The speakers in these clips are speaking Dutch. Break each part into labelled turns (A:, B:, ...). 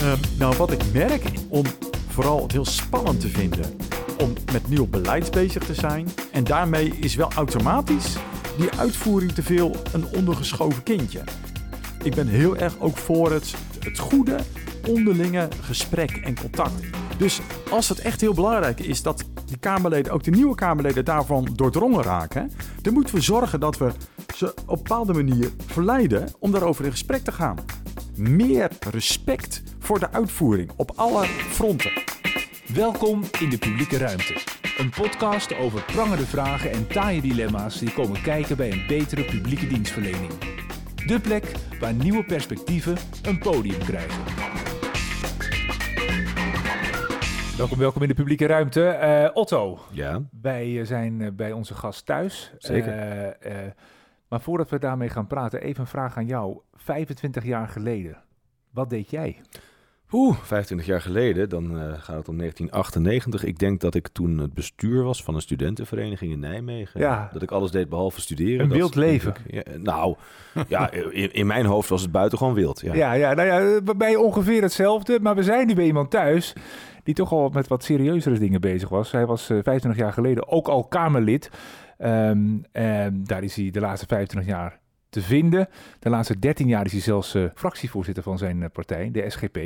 A: Ehm, nou, wat ik merk, om vooral het heel spannend te vinden om met nieuw beleid bezig te zijn. En daarmee is wel automatisch die uitvoering te veel een ondergeschoven kindje. Ik ben heel erg ook voor het, het goede onderlinge gesprek en contact. Dus als het echt heel belangrijk is dat die Kamerleden, ook de nieuwe Kamerleden, daarvan doordrongen raken, dan moeten we zorgen dat we ze op een bepaalde manier verleiden om daarover in gesprek te gaan. Meer respect voor de uitvoering op alle fronten.
B: Welkom in de publieke ruimte. Een podcast over prangende vragen en taaie dilemma's die komen kijken bij een betere publieke dienstverlening. De plek waar nieuwe perspectieven een podium krijgen. Welkom, welkom in de publieke ruimte. Eh, Otto,
C: Ja,
B: wij eh, zijn eh, bij onze gast thuis.
C: Zeker.
B: Eh, eh, maar voordat we daarmee gaan praten, even een vraag aan jou. 25 jaar geleden, wat deed jij?
C: Oeh, 25 jaar geleden, dan eh, gaat het om 1998. Ik denk dat ik toen het bestuur was van een studentenvereniging in Nijmegen.
B: Ja.
C: Dat ik alles deed behalve studeren.
B: Een
C: Dat
B: wild leven.
C: ik- ja, nou, ja, in, in mijn hoofd was het buitengewoon wild. Ja.
B: Ja, ja, nou ja, bij ongeveer hetzelfde. Maar we zijn nu bij iemand thuis die toch al met wat serieuzere dingen bezig was. Hij was eh, 25 jaar geleden ook al Kamerlid. En daar is hij de laatste 25 jaar te vinden. De laatste 13 jaar is hij zelfs eh, fractievoorzitter van zijn eh, partij, de SGP.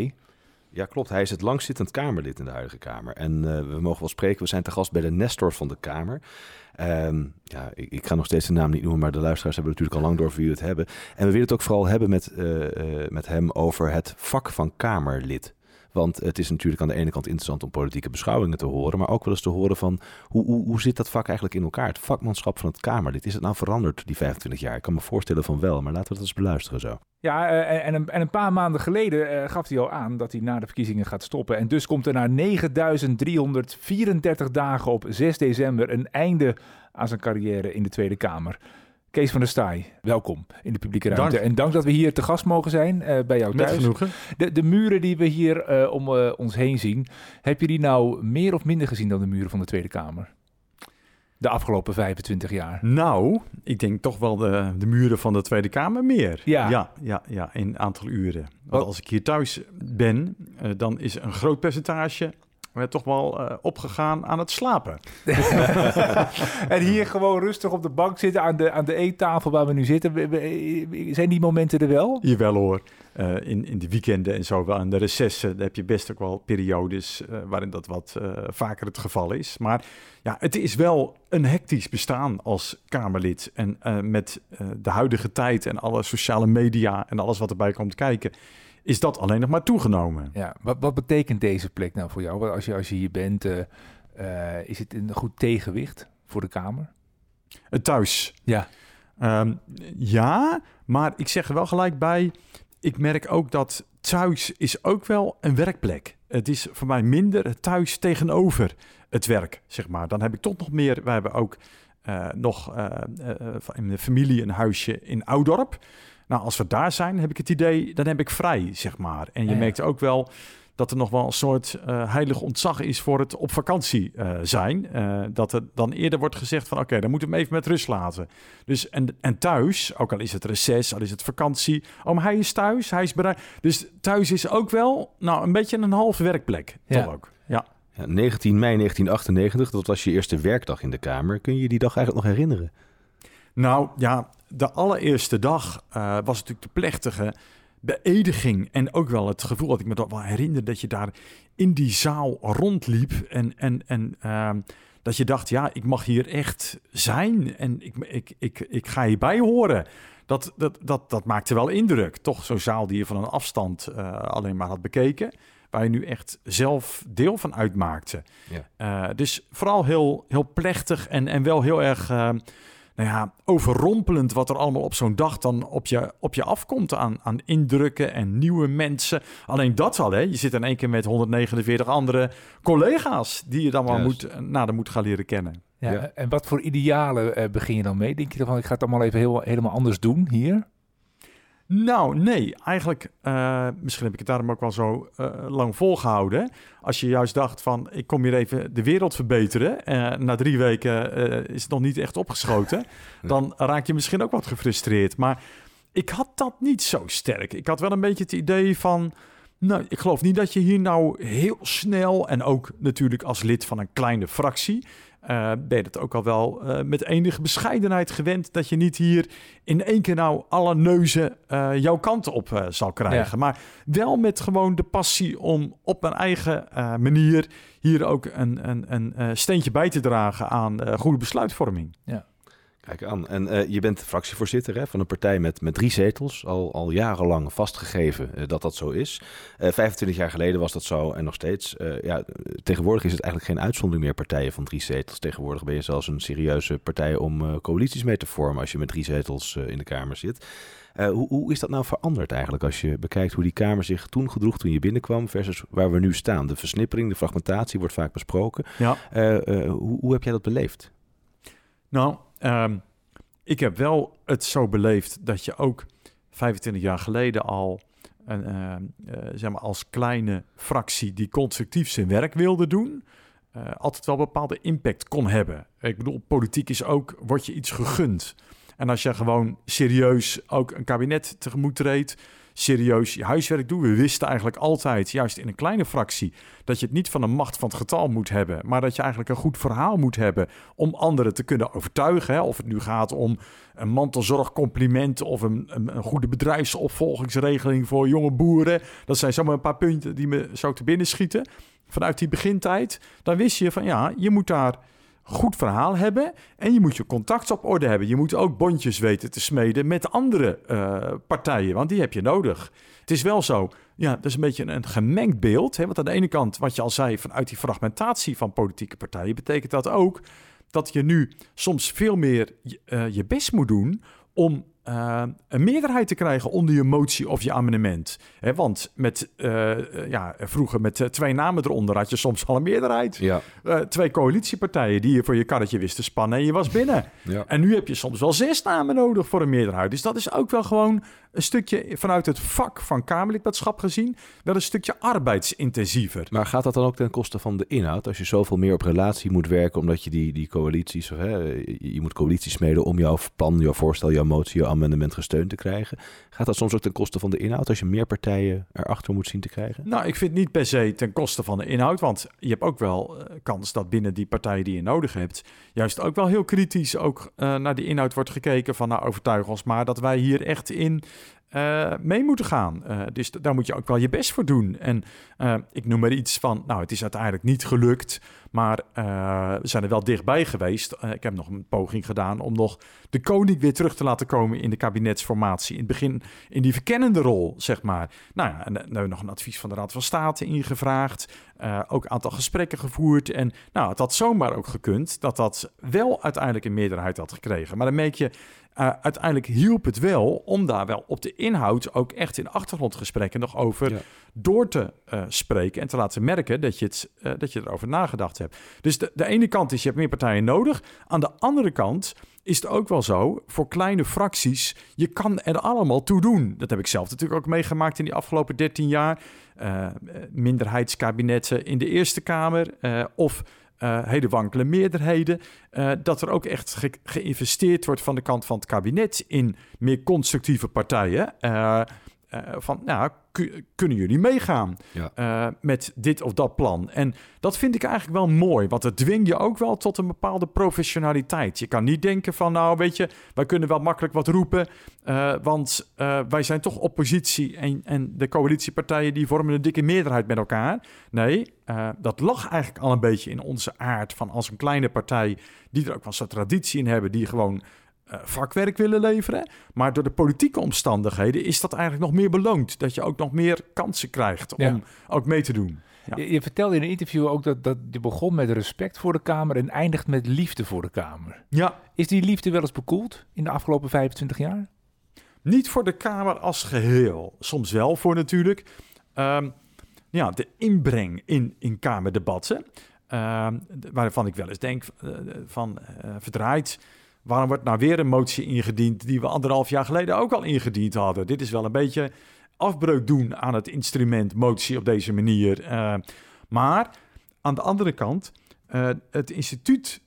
C: Ja, klopt. Hij is het langzittend Kamerlid in de huidige Kamer. En eh, we mogen wel spreken, we zijn te gast bij de Nestor van de Kamer. Ehm, ja, ik, ik ga nog steeds de naam niet noemen, maar de luisteraars hebben natuurlijk al lang door wie het hebben. En we willen het ook vooral hebben met, met hem over het vak van Kamerlid. Want het is natuurlijk aan de ene kant interessant om politieke beschouwingen te horen, maar ook wel eens te horen van hoe, hoe, hoe zit dat vak eigenlijk in elkaar? Het vakmanschap van het Kamerlid, is het nou veranderd die 25 jaar? Ik kan me voorstellen van wel, maar laten we dat eens beluisteren zo.
B: Ja, eh, en, een, en een paar maanden geleden eh, gaf hij al aan dat hij na de verkiezingen gaat stoppen. En dus komt er na 9334 dagen op 6 december een einde aan zijn carrière in de Tweede Kamer. Kees van der Staaij, welkom in de publieke ruimte.
A: Dank.
B: En dank dat we hier te gast mogen zijn eh, bij jou
A: Met
B: thuis.
A: genoegen.
B: De, de muren die we hier eh, om eh, ons heen zien, heb je die nou meer of minder gezien dan de muren van de Tweede Kamer? De afgelopen 25 jaar.
A: Nou, ik denk toch wel de, de muren van de Tweede Kamer meer.
B: Ja.
A: ja, ja, ja in een aantal uren. Want
B: Wat-
A: als ik hier thuis ben, dan is een groot percentage eh, toch wel eh, opgegaan aan het slapen.
B: en hier gewoon rustig op de bank zitten aan de, aan de eettafel waar we nu zitten. We- Zijn die momenten er wel?
A: Jawel hoor, Eh, in, in de weekenden en zo wel. En de recessen, daar heb je best ook wel periodes eh, waarin dat wat eh, vaker het geval is. Maar ja, het is wel een hectisch bestaan als Kamerlid. En eh, met eh, de huidige tijd en alle sociale media en alles wat erbij komt kijken, is dat alleen nog maar toegenomen.
B: Ja, wat, wat betekent deze plek nou voor jou? Als je, als je hier bent, eh, eh, is het een goed tegenwicht voor de Kamer?
A: Het thuis.
B: Ja.
A: Ehm, ja, maar ik zeg er wel gelijk bij. Ik merk ook dat thuis is ook wel een werkplek. Het is voor mij minder thuis tegenover het werk, zeg maar. Dan heb ik toch nog meer. Wij hebben ook eh, nog eh, eh, in de familie een huisje in Oudorp. Nou, als we daar zijn, heb ik het idee, dan heb ik vrij, zeg maar. En je
B: Ja.
A: merkt ook wel dat er nog wel een soort eh, heilig ontzag is voor het op vakantie eh, zijn. Eh, dat er dan eerder wordt gezegd van oké, dan moeten we hem even met rust laten. Dus en, en thuis, ook al is het reces, al is het vakantie, oh, maar hij is thuis, hij is bereid. Dus thuis is ook wel, nou, een beetje een halve werkplek.
B: Ja.
A: Toch ook. Ja.
C: Ja, 19 mei 1998, dat was je eerste werkdag in de Kamer. Kun je je die dag eigenlijk nog herinneren?
A: Nou ja, de allereerste dag eh, was natuurlijk de plechtige beëdiging. En ook wel het gevoel dat ik me dat wel herinner dat je daar in die zaal rondliep. En, en, en ehm, dat je dacht, ja, ik mag hier echt zijn. En ik, ik, ik, ik ga hierbij horen. Dat, dat, dat, dat maakte wel indruk. Toch zo'n zaal die je van een afstand eh, alleen maar had bekeken. Waar je nu echt zelf deel van uitmaakte.
C: Ja.
A: Eh, dus vooral heel, heel plechtig en, en wel heel erg eh, nou ja, overrompelend wat er allemaal op zo'n dag dan op je, op je afkomt aan, aan indrukken en nieuwe mensen. Alleen dat al, hè. Je zit in één keer met 149 andere collega's die je dan maar
C: Juist.
A: moet, nader moet gaan leren kennen.
B: Ja,
C: Ja.
B: En wat voor idealen eh, begin je dan mee? Denk je dan van, ik ga het allemaal even heel, helemaal anders doen hier?
A: Nou, nee, eigenlijk, eh, misschien heb ik het daarom ook wel zo eh, lang volgehouden. Als je juist dacht van, ik kom hier even de wereld verbeteren. eh, na drie weken is het nog niet echt opgeschoten. dan raak je misschien ook wat gefrustreerd. Maar ik had dat niet zo sterk. Ik had wel een beetje het idee van, Nou, ik geloof niet dat je hier nou heel snel en ook natuurlijk als lid van een kleine fractie. Uh, ben je dat ook al wel uh, met enige bescheidenheid gewend dat je niet hier in één keer nou alle neuzen uh, jouw kant op zal krijgen. Ja. Maar wel met gewoon de passie om op mijn eigen manier hier ook een, een, een steentje bij te dragen aan goede besluitvorming.
C: Ja. Kijk aan. En uh, je bent fractievoorzitter hè, van een partij met, met drie zetels. Al, al jarenlang vastgegeven uh, dat dat zo is. Uh, 25 jaar geleden was dat zo en nog steeds. ja, tegenwoordig is het eigenlijk geen uitzondering meer partijen van drie zetels. Tegenwoordig ben je zelfs een serieuze partij om coalities mee te vormen als je met drie zetels in de Kamer zit. hoe, hoe is dat nou veranderd eigenlijk als je bekijkt hoe die Kamer zich toen gedroeg toen je binnenkwam versus waar we nu staan? De versnippering, de fragmentatie wordt vaak besproken. Ja. hoe, hoe heb jij dat beleefd?
A: Nou, Um, ik heb wel het zo beleefd dat je ook 25 jaar geleden al een, uh, uh, zeg maar als kleine fractie die constructief zijn werk wilde doen, uh, altijd wel bepaalde impact kon hebben. Ik bedoel, politiek is ook, word je iets gegund. En als je gewoon serieus ook een kabinet tegemoet treedt, serieus je huiswerk doen. We wisten eigenlijk altijd, juist in een kleine fractie, dat je het niet van een macht van het getal moet hebben, maar dat je eigenlijk een goed verhaal moet hebben om anderen te kunnen overtuigen. Hè? Of het nu gaat om een mantelzorgcompliment of een, een, een, goede bedrijfsopvolgingsregeling voor jonge boeren. Dat zijn zomaar een paar punten die me zo te binnen schieten. Vanuit die begintijd, dan wist je van ja, je moet daar goed verhaal hebben en je moet je contact op orde hebben. Je moet ook bondjes weten te smeden met andere uh, partijen, want die heb je nodig. Het is wel zo, ja, dat is een beetje een gemengd beeld. Hè? Want aan de ene kant, wat je al zei, vanuit die fragmentatie van politieke partijen, betekent dat ook dat je nu soms veel meer uh, je best moet doen om uh, een meerderheid te krijgen onder je motie of je amendement. He, want met, uh, ja, vroeger met twee namen eronder had je soms al een meerderheid. Ja. twee coalitiepartijen die je voor je karretje wisten spannen en je was binnen. Ja. En nu heb je soms wel zes namen nodig voor een meerderheid. Dus dat is ook wel gewoon een stukje vanuit het vak van Kamerlidmaatschap gezien, wel een stukje arbeidsintensiever.
C: Maar gaat dat dan ook ten koste van de inhoud? Als je zoveel meer op relatie moet werken, omdat je die, die coalities, of, hè, je moet coalities smeden om jouw plan, jouw voorstel, jouw motie, jouw amendement gesteund te krijgen. Gaat dat soms ook ten koste van de inhoud als je meer partijen erachter moet zien te krijgen?
A: Nou, ik vind niet per se ten koste van de inhoud, want je hebt ook wel uh, kans dat binnen die partijen die je nodig hebt, juist ook wel heel kritisch ook uh, naar die inhoud wordt gekeken van nou overtuig ons maar dat wij hier echt in uh, mee moeten gaan. Uh, dus daar moet je ook wel je best voor doen. En uh, ik noem maar iets van, nou, het is uiteindelijk niet gelukt, maar we zijn er wel dichtbij geweest. ik heb nog een poging gedaan om nog de koning weer terug te laten komen in de kabinetsformatie. In het begin in die verkennende rol, zeg maar. Nou ja, en we nog een advies van de Raad van State ingevraagd. ook een aantal gesprekken gevoerd. En nou, het had zomaar ook gekund dat dat wel uiteindelijk een meerderheid had gekregen. Maar dan merk je uh, uiteindelijk hielp het wel om daar wel op de inhoud ook echt in achtergrondgesprekken nog over ja. door te uh, spreken en te laten merken dat je, het, uh, dat je erover nagedacht hebt. Dus de, de ene kant is je hebt meer partijen nodig. Aan de andere kant is het ook wel zo voor kleine fracties, je kan er allemaal toe doen. Dat heb ik zelf natuurlijk ook meegemaakt in die afgelopen 13 jaar. minderheidskabinetten in de Eerste Kamer of uh, hele wankele meerderheden. Uh, dat er ook echt ge geïnvesteerd wordt van de kant van het kabinet in meer constructieve partijen. Uh, van, nou, kunnen jullie meegaan ja. uh, met dit of dat plan? En dat vind ik eigenlijk wel mooi, want het dwingt je ook wel tot een bepaalde professionaliteit. Je kan niet denken van, nou weet je, wij kunnen wel makkelijk wat roepen, uh, want wij zijn toch oppositie en, en de coalitiepartijen die vormen een dikke meerderheid met elkaar. Nee, dat lag eigenlijk al een beetje in onze aard van als een kleine partij die er ook wel zo'n traditie in hebben, die gewoon vakwerk willen leveren. Maar door de politieke omstandigheden is dat eigenlijk nog meer beloond. Dat je ook nog meer kansen krijgt om ja. ook mee te doen.
B: Ja. Je, je, vertelde in een interview ook dat, dat je begon met respect voor de Kamer en eindigt met liefde voor de Kamer. Ja. Is die liefde wel eens bekoeld in de afgelopen 25 jaar?
A: Niet voor de Kamer als geheel. Soms wel voor natuurlijk. Um, ja, de inbreng in, in Kamerdebatten. Um, waarvan ik wel eens denk uh, van uh, verdraaid Waarom wordt nou weer een motie ingediend die we anderhalf jaar geleden ook al ingediend hadden? Dit is wel een beetje afbreuk doen aan het instrument motie op deze manier. Uh, maar aan de andere kant, uh, het instituut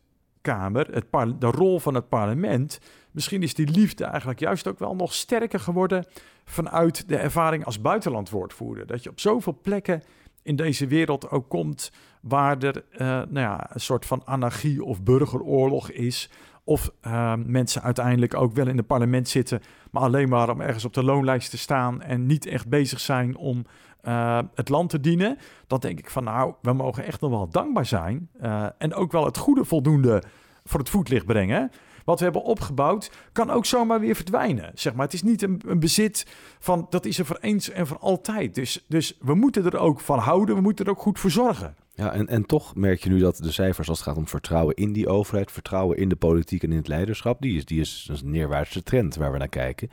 A: rekenkamer, het de rol van het parlement, misschien is die liefde eigenlijk juist ook wel nog sterker geworden vanuit de ervaring als buitenlandwoordvoerder. Dat je op zoveel plekken in deze wereld ook komt waar er uh, nou ja, een soort van anarchie of burgeroorlog is. Of uh, mensen uiteindelijk ook wel in het parlement zitten, maar alleen maar om ergens op de loonlijst te staan en niet echt bezig zijn om uh, het land te dienen. Dan denk ik van nou, we mogen echt nog wel dankbaar zijn. Uh, en ook wel het goede voldoende voor het voetlicht brengen. Wat we hebben opgebouwd, kan ook zomaar weer verdwijnen. Zeg maar. Het is niet een, een bezit van dat is er voor eens en voor altijd. Dus, dus we moeten er ook van houden, we moeten er ook goed voor zorgen.
C: Ja, en, en toch merk je nu dat de cijfers als het gaat om vertrouwen in die overheid, vertrouwen in de politiek en in het leiderschap, die is, die is een neerwaartse trend waar we naar kijken.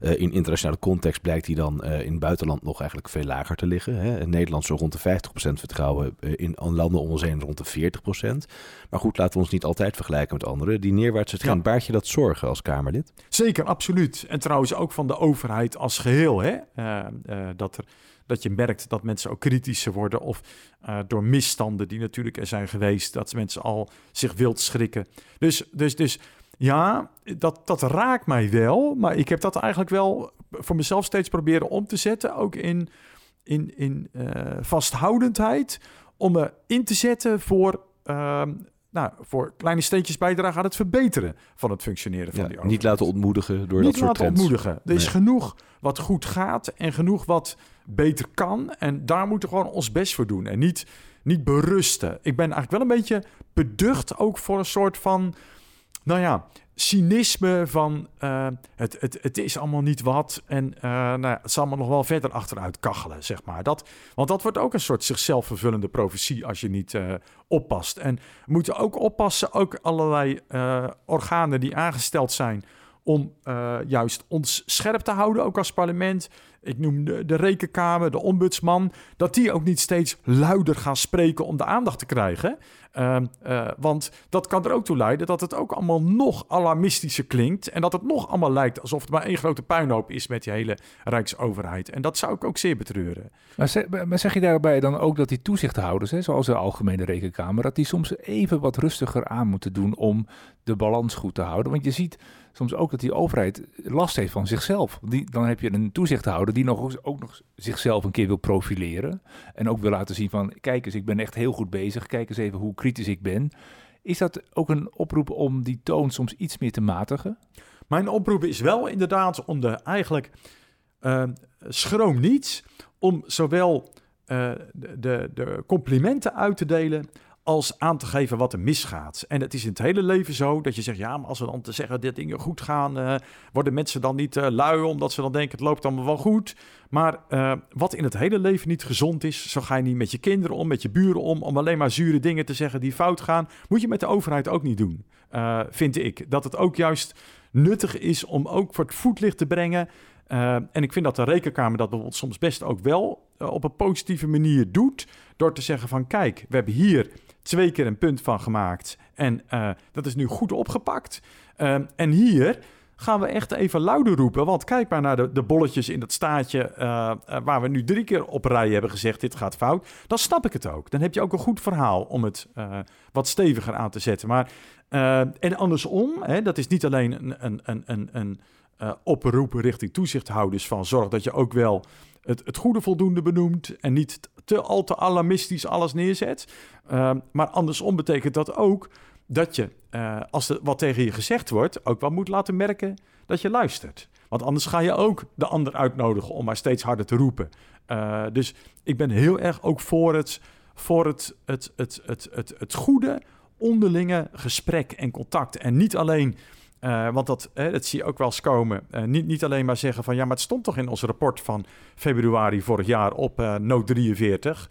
C: Uh, in internationale context blijkt die dan uh, in het buitenland nog eigenlijk veel lager te liggen. Hè. In Nederland zo rond de 50% vertrouwen, uh, in landen om ons heen rond de 40%. Maar goed, laten we ons niet altijd vergelijken met anderen. Die neerwaartse trend, ja. baart je dat zorgen als Kamerlid?
A: Zeker, absoluut. En trouwens ook van de overheid als geheel. Hè? dat er dat je merkt dat mensen ook kritischer worden of uh, door misstanden die natuurlijk er zijn geweest, dat mensen al zich wild schrikken. Dus, dus, dus ja, dat, dat raakt mij wel, maar ik heb dat eigenlijk wel voor mezelf steeds proberen om te zetten, ook in, in, in uh, vasthoudendheid, om me in te zetten voor uh, nou, voor kleine steentjes bijdragen aan het verbeteren van het functioneren van
C: ja,
A: die
C: overheid. Niet laten ontmoedigen door
A: niet
C: dat soort
A: laten
C: trends.
A: ontmoedigen. Er is nee. genoeg wat goed gaat en genoeg wat beter kan. En daar moeten we gewoon ons best voor doen. En niet, niet berusten. Ik ben eigenlijk wel een beetje beducht ook voor een soort van... Nou ja, cynisme van uh, het, het, het is allemaal niet wat en uh, nou, het zal allemaal nog wel verder achteruit kachelen, zeg maar. Dat, want dat wordt ook een soort zichzelf vervullende profetie als je niet uh, oppast. En we moeten ook oppassen, ook allerlei organen die aangesteld zijn om juist ons scherp te houden, ook als parlement. Ik noem de, de rekenkamer, de ombudsman, dat die ook niet steeds luider gaan spreken om de aandacht te krijgen. Uh, uh, want dat kan er ook toe leiden dat het ook allemaal nog alarmistischer klinkt. En dat het nog allemaal lijkt alsof het maar één grote puinhoop is met die hele Rijksoverheid. En dat zou ik ook zeer betreuren.
B: Maar zeg, maar zeg je daarbij dan ook dat die toezichthouders, hè, zoals de Algemene Rekenkamer, dat die soms even wat rustiger aan moeten doen om de balans goed te houden? Want je ziet soms ook dat die overheid last heeft van zichzelf. Die, dan heb je een toezichthouder die nog, ook nog zichzelf een keer wil profileren. En ook wil laten zien van, kijk eens, ik ben echt heel goed bezig. Kijk eens even hoe kritisch ik ben. Is dat ook een oproep om die toon soms iets meer te matigen?
A: Mijn oproep is wel inderdaad om de eigenlijk uh, schroom niet om zowel uh, de, de complimenten uit te delen als aan te geven wat er misgaat. En het is in het hele leven zo dat je zegt, ja, maar als we dan te zeggen dat dingen goed gaan, uh, worden mensen dan niet uh, lui omdat ze dan denken het loopt allemaal wel goed. Maar uh, wat in het hele leven niet gezond is, zo ga je niet met je kinderen om, met je buren om, om alleen maar zure dingen te zeggen die fout gaan, moet je met de overheid ook niet doen, vind ik. Dat het ook juist nuttig is om ook voor het voetlicht te brengen. En ik vind dat de rekenkamer dat bijvoorbeeld soms best ook wel op een positieve manier doet. Door te zeggen van kijk, we hebben hier twee keer een punt van gemaakt. En uh, dat is nu goed opgepakt. Uh, en hier gaan we echt even luider roepen. Want kijk maar naar de, de bolletjes in dat staatje... Uh, waar we nu drie keer op rij hebben gezegd... dit gaat fout. Dan snap ik het ook. Dan heb je ook een goed verhaal om het wat steviger aan te zetten. Maar, en andersom, hè, dat is niet alleen een, een, een, een, een oproep richting toezichthouders... van zorg dat je ook wel het, het goede voldoende benoemt... en niet te al te alarmistisch alles neerzet. Uh, maar andersom betekent dat ook dat je, uh, als er wat tegen je gezegd wordt, ook wel moet laten merken dat je luistert. Want anders ga je ook de ander uitnodigen om maar steeds harder te roepen. Uh, dus ik ben heel erg ook voor het, voor het, het, het, het, het, het goede onderlinge gesprek en contact. En niet alleen uh, want dat, dat zie je ook wel eens komen. Uh, niet, niet alleen maar zeggen van ja, maar het stond toch in ons rapport van februari vorig jaar op uh, noot 43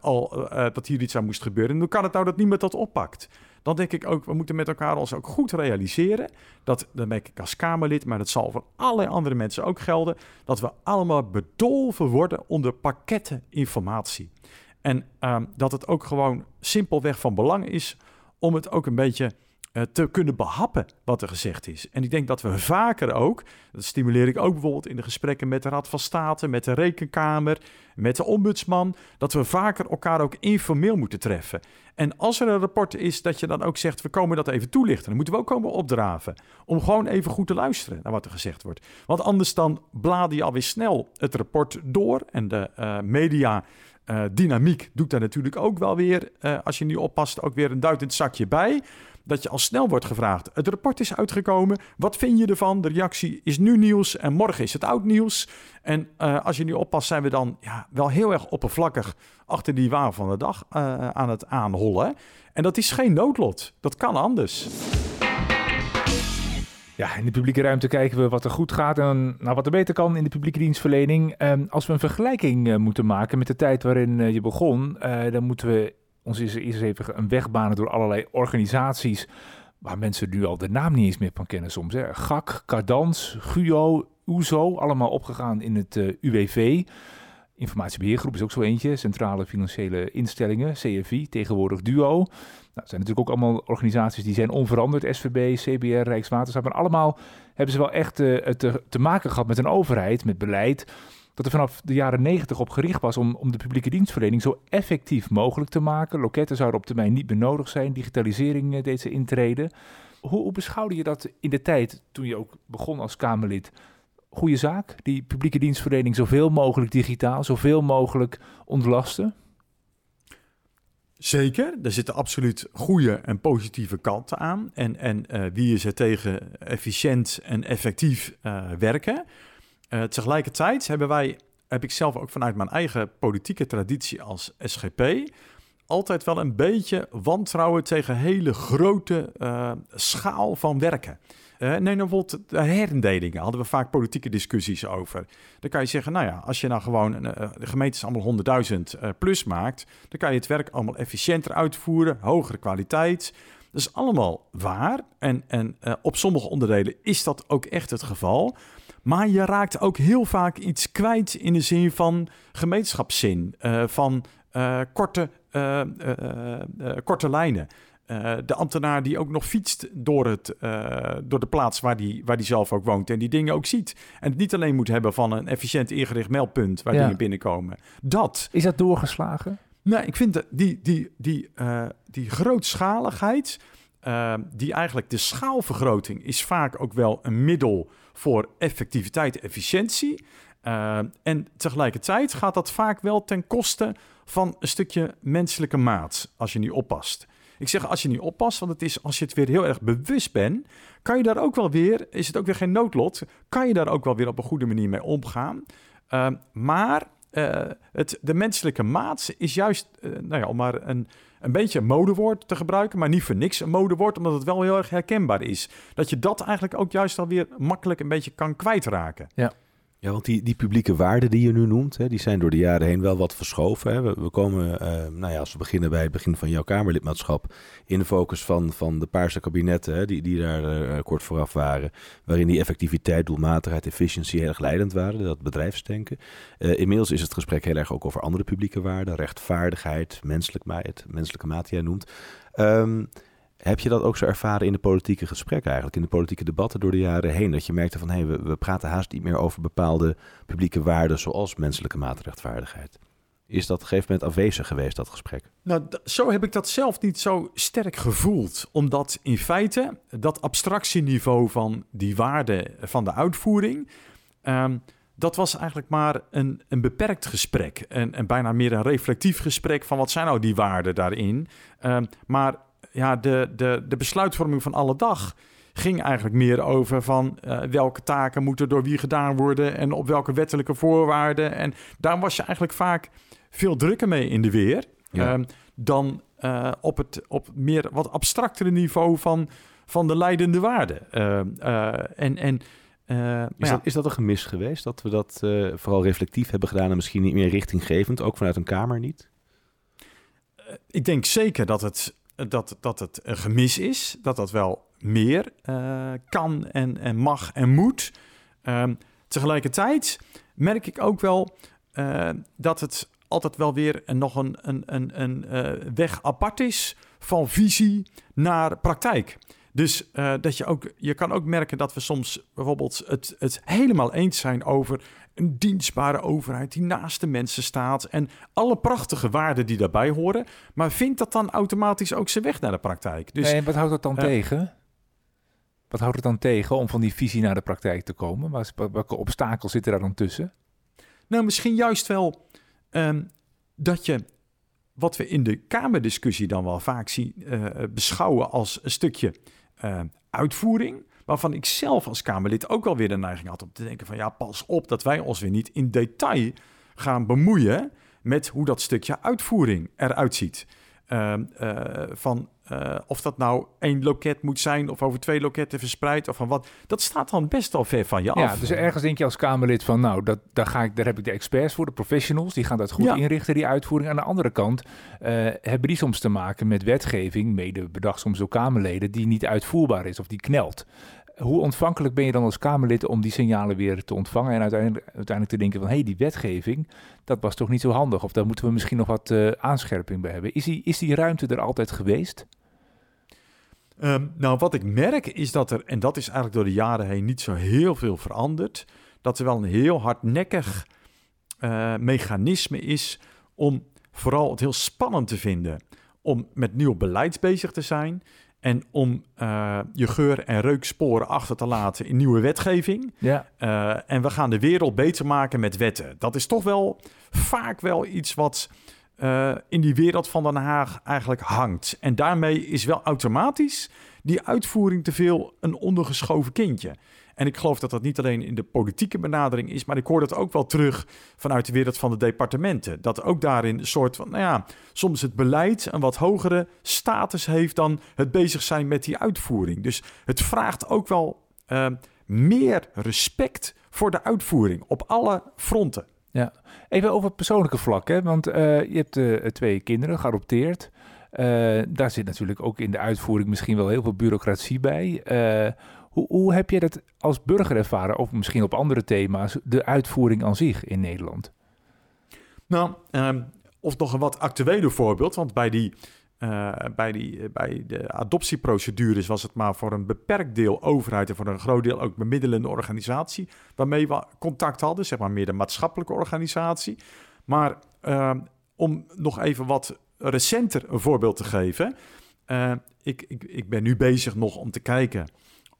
A: al dat hier iets aan moest gebeuren. En hoe kan het nou dat niemand dat oppakt? Dan denk ik ook, we moeten met elkaar ons ook goed realiseren. Dat, dan merk ik als Kamerlid, maar dat zal voor allerlei andere mensen ook gelden. Dat we allemaal bedolven worden onder pakketten informatie. En ehm, dat het ook gewoon simpelweg van belang is om het ook een beetje te kunnen behappen wat er gezegd is. En ik denk dat we vaker ook, dat stimuleer ik ook bijvoorbeeld in de gesprekken met de Raad van State, met de Rekenkamer, met de ombudsman, dat we vaker elkaar ook informeel moeten treffen. En als er een rapport is dat je dan ook zegt, we komen dat even toelichten, dan moeten we ook komen opdraven. Om gewoon even goed te luisteren naar wat er gezegd wordt. Want anders dan blaad je alweer snel het rapport door en de uh, media uh, dynamiek doet daar natuurlijk ook wel weer, uh, als je niet oppast, ook weer een het zakje bij. Dat je al snel wordt gevraagd. Het rapport is uitgekomen. Wat vind je ervan? De reactie is nu nieuws en morgen is het oud nieuws. En uh, als je nu oppast, zijn we dan ja, wel heel erg oppervlakkig achter die waar van de dag aan het aanhollen. En dat is geen noodlot. Dat kan anders.
B: Ja, in de publieke ruimte kijken we wat er goed gaat en nou, wat er beter kan in de publieke dienstverlening. Um, als we een vergelijking uh, moeten maken met de tijd waarin uh, je begon, uh, dan moeten we ons eerst even een weg banen door allerlei organisaties waar mensen nu al de naam niet eens meer van kennen soms. Hè. GAK, Cardans, GUO, OESO, allemaal opgegaan in het UWV. Informatiebeheergroep is ook zo eentje, Centrale Financiële Instellingen, CFI, tegenwoordig DUO. Nou, het zijn natuurlijk ook allemaal organisaties die zijn onveranderd, SVB, CBR, Rijkswaterstaat, maar allemaal hebben ze wel echt uh, te, maken gehad met een overheid, met beleid, dat er vanaf de jaren negentig op gericht was om, om de publieke dienstverlening zo effectief mogelijk te maken. Loketten zouden op termijn niet meer nodig zijn, digitalisering uh, deed ze intreden. Hoe, hoe beschouwde je dat in de tijd toen je ook begon als Kamerlid? goede zaak, die publieke dienstverlening zoveel mogelijk digitaal, zoveel mogelijk ontlasten?
A: Zeker, er zitten absoluut goede en positieve kanten aan. En, en uh, wie is er tegen efficiënt en effectief uh, werken? Uh, tegelijkertijd hebben wij, heb ik zelf ook vanuit mijn eigen politieke traditie als SGP, altijd wel een beetje wantrouwen tegen hele grote schaal van werken. Uh, nee, nou, bijvoorbeeld de herindelingen hadden we vaak politieke discussies over. Dan kan je zeggen, nou ja, als je nou gewoon uh, de gemeentes allemaal 100.000 uh, plus maakt, dan kan je het werk allemaal efficiënter uitvoeren, hogere kwaliteit. Dat is allemaal waar. En, en op sommige onderdelen is dat ook echt het geval. Maar je raakt ook heel vaak iets kwijt in de zin van gemeenschapszin, van korte, korte lijnen. Uh, de ambtenaar die ook nog fietst door, het, uh, door de plaats waar die, waar die zelf ook woont en die dingen ook ziet. En het niet alleen moet hebben van een efficiënt ingericht meldpunt waar ja. dingen binnenkomen. Dat.
B: Is dat doorgeslagen?
A: Nou, ik vind dat die, die, die, uh, die grootschaligheid, die eigenlijk de schaalvergroting is vaak ook wel een middel voor effectiviteit en efficiëntie. en tegelijkertijd gaat dat vaak wel ten koste van een stukje menselijke maat, als je niet oppast. Ik zeg als je niet oppast, want het is als je het weer heel erg bewust bent, kan je daar ook wel weer, is het ook weer geen noodlot, kan je daar ook wel weer op een goede manier mee omgaan. Uh, maar uh, het, de menselijke maat is juist, uh, nou ja, om maar een, een beetje een modewoord te gebruiken, maar niet voor niks een modewoord, omdat het wel heel erg herkenbaar is. Dat je dat eigenlijk ook juist alweer makkelijk een beetje kan kwijtraken.
B: Ja.
C: Ja, want die, die publieke waarden die je nu noemt, hè, die zijn door de jaren heen wel wat verschoven. Hè. We, komen, uh, nou ja, als we beginnen bij het begin van jouw Kamerlidmaatschap, in de focus van, van de paarse kabinetten, hè, die, die daar uh, kort vooraf waren, waarin die effectiviteit, doelmatigheid, efficiëntie heel erg leidend waren, dat bedrijfsdenken. Inmiddels is het gesprek heel erg ook over andere publieke waarden, rechtvaardigheid, menselijk, menselijke maat die jij noemt. Um, heb je dat ook zo ervaren in de politieke gesprekken eigenlijk, in de politieke debatten door de jaren heen? Dat je merkte van, hé, hey, we, we praten haast niet meer over bepaalde publieke waarden zoals menselijke maatrechtvaardigheid. Is dat op een gegeven moment afwezig geweest, dat gesprek?
A: Nou, zo heb ik dat zelf niet zo sterk gevoeld. Omdat in feite dat abstractieniveau van die waarden van de uitvoering... Um, dat was eigenlijk maar een, een beperkt gesprek. En, en bijna meer een reflectief gesprek van wat zijn nou die waarden daarin. Um, maar ja, de, de, de besluitvorming van alle dag ging eigenlijk meer over van uh, welke taken moeten door wie gedaan worden en op welke wettelijke voorwaarden. En daar was je eigenlijk vaak veel drukker mee in de weer ja. uh, dan uh, op het op meer wat abstractere niveau van, van de leidende waarden. en, en
C: is, ja. dat, is dat een gemis geweest dat we dat vooral reflectief hebben gedaan en misschien niet meer richtinggevend, ook vanuit een Kamer niet?
A: ik denk zeker dat het dat, dat het een gemis is, dat dat wel meer uh, kan en, en mag en moet. Um, tegelijkertijd merk ik ook wel uh, dat het altijd wel weer nog een, een, een, een uh, weg apart is van visie naar praktijk. Dus dat je ook, je kan ook merken dat we soms bijvoorbeeld het, het helemaal eens zijn over een dienstbare overheid die naast de mensen staat en alle prachtige waarden die daarbij horen. Maar vindt dat dan automatisch ook zijn weg naar de praktijk?
B: Dus, en wat houdt dat dan tegen? Wat houdt het dan tegen om van die visie naar de praktijk te komen? Welke obstakels zitten daar dan tussen?
A: Nou, misschien juist wel um, dat je wat we in de Kamerdiscussie dan wel vaak zien uh, beschouwen als een stukje uh, uitvoering. Waarvan ik zelf als Kamerlid ook wel weer de neiging had om te denken van ja, pas op dat wij ons weer niet in detail gaan bemoeien met hoe dat stukje uitvoering eruit ziet. Uh, van uh, of dat nou één loket moet zijn of over twee loketten verspreid of van wat. Dat staat dan best wel ver van je af.
B: Ja, dus ergens denk je als Kamerlid van nou, dat, daar, ga ik, daar heb ik de experts voor, de professionals. Die gaan dat goed inrichten, die uitvoering. Aan de andere kant uh, hebben die soms te maken met wetgeving, mede bedacht soms door Kamerleden, die niet uitvoerbaar is of die knelt. Hoe ontvankelijk ben je dan als Kamerlid om die signalen weer te ontvangen en uiteindelijk, uiteindelijk te denken van hé, hey, die wetgeving, dat was toch niet zo handig of daar moeten we misschien nog wat uh, aanscherping bij hebben. Is die, is die ruimte er altijd geweest?
A: Um, nou, wat ik merk is dat er, en dat is eigenlijk door de jaren heen niet zo heel veel veranderd, dat er wel een heel hardnekkig uh, mechanisme is om vooral het heel spannend te vinden om met nieuw beleid bezig te zijn en om uh, je geur- en reuksporen achter te laten in nieuwe wetgeving. Ja. Uh, en we gaan de wereld beter maken met wetten. Dat is toch wel vaak wel iets wat uh, in die wereld van Den Haag eigenlijk hangt. En daarmee is wel automatisch die uitvoering te veel een ondergeschoven kindje. En ik geloof dat dat niet alleen in de politieke benadering is, maar ik hoor dat ook wel terug vanuit de wereld van de departementen. Dat ook daarin een soort van, nou ja, soms het beleid een wat hogere status heeft dan het bezig zijn met die uitvoering. Dus het vraagt ook wel uh, meer respect voor de uitvoering op alle fronten.
B: Ja, even over het persoonlijke vlak, hè? want uh, je hebt uh, twee kinderen geadopteerd. Uh, daar zit natuurlijk ook in de uitvoering misschien wel heel veel bureaucratie bij. Hoe, hoe, heb je dat als burger ervaren, of misschien op andere thema's, de uitvoering aan zich in Nederland?
A: Nou, um, of nog een wat actueler voorbeeld, want bij die uh, bij, die, bij de adoptieprocedures was het maar voor een beperkt deel overheid en voor een groot deel ook bemiddelende organisatie waarmee we contact hadden, zeg maar meer de maatschappelijke organisatie. Maar uh, om nog even wat recenter een voorbeeld te geven. Uh, ik, ik, ik ben nu bezig nog om te kijken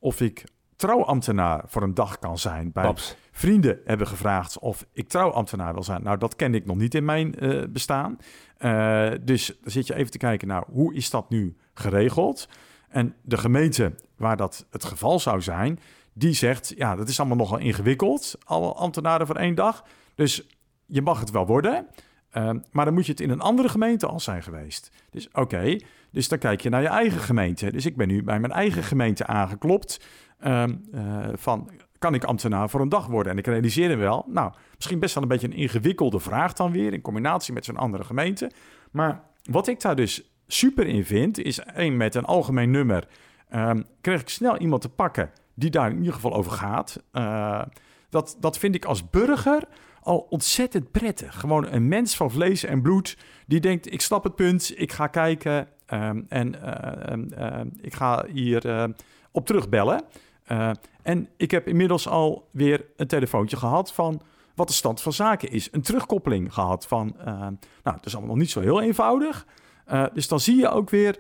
A: of ik trouwambtenaar voor een dag kan zijn. Bij Paps. vrienden hebben gevraagd of ik trouwambtenaar wil zijn. Nou, dat ken ik nog niet in mijn uh, bestaan. Uh, dus dan zit je even te kijken, nou, hoe is dat nu geregeld? En de gemeente waar dat het geval zou zijn, die zegt, ja, dat is allemaal nogal ingewikkeld, alle ambtenaren voor één dag. Dus je mag het wel worden, uh, maar dan moet je het in een andere gemeente al zijn geweest. Dus oké, dus dan kijk je naar je eigen gemeente. Dus ik ben nu bij mijn eigen gemeente aangeklopt. Um, uh, van kan ik ambtenaar voor een dag worden? En ik realiseerde wel, nou, misschien best wel een beetje een ingewikkelde vraag dan weer, in combinatie met zo'n andere gemeente. Maar wat ik daar dus super in vind, is één met een algemeen nummer. Um, kreeg ik snel iemand te pakken die daar in ieder geval over gaat. Uh, dat, dat vind ik als burger al ontzettend prettig. Gewoon een mens van vlees en bloed die denkt: ik snap het punt, ik ga kijken um, en uh, ik ga hier op terugbellen. En ik heb inmiddels alweer een telefoontje gehad van wat de stand van zaken is. Een terugkoppeling gehad van, nou, het is allemaal nog niet zo heel eenvoudig. Dus dan zie je ook weer,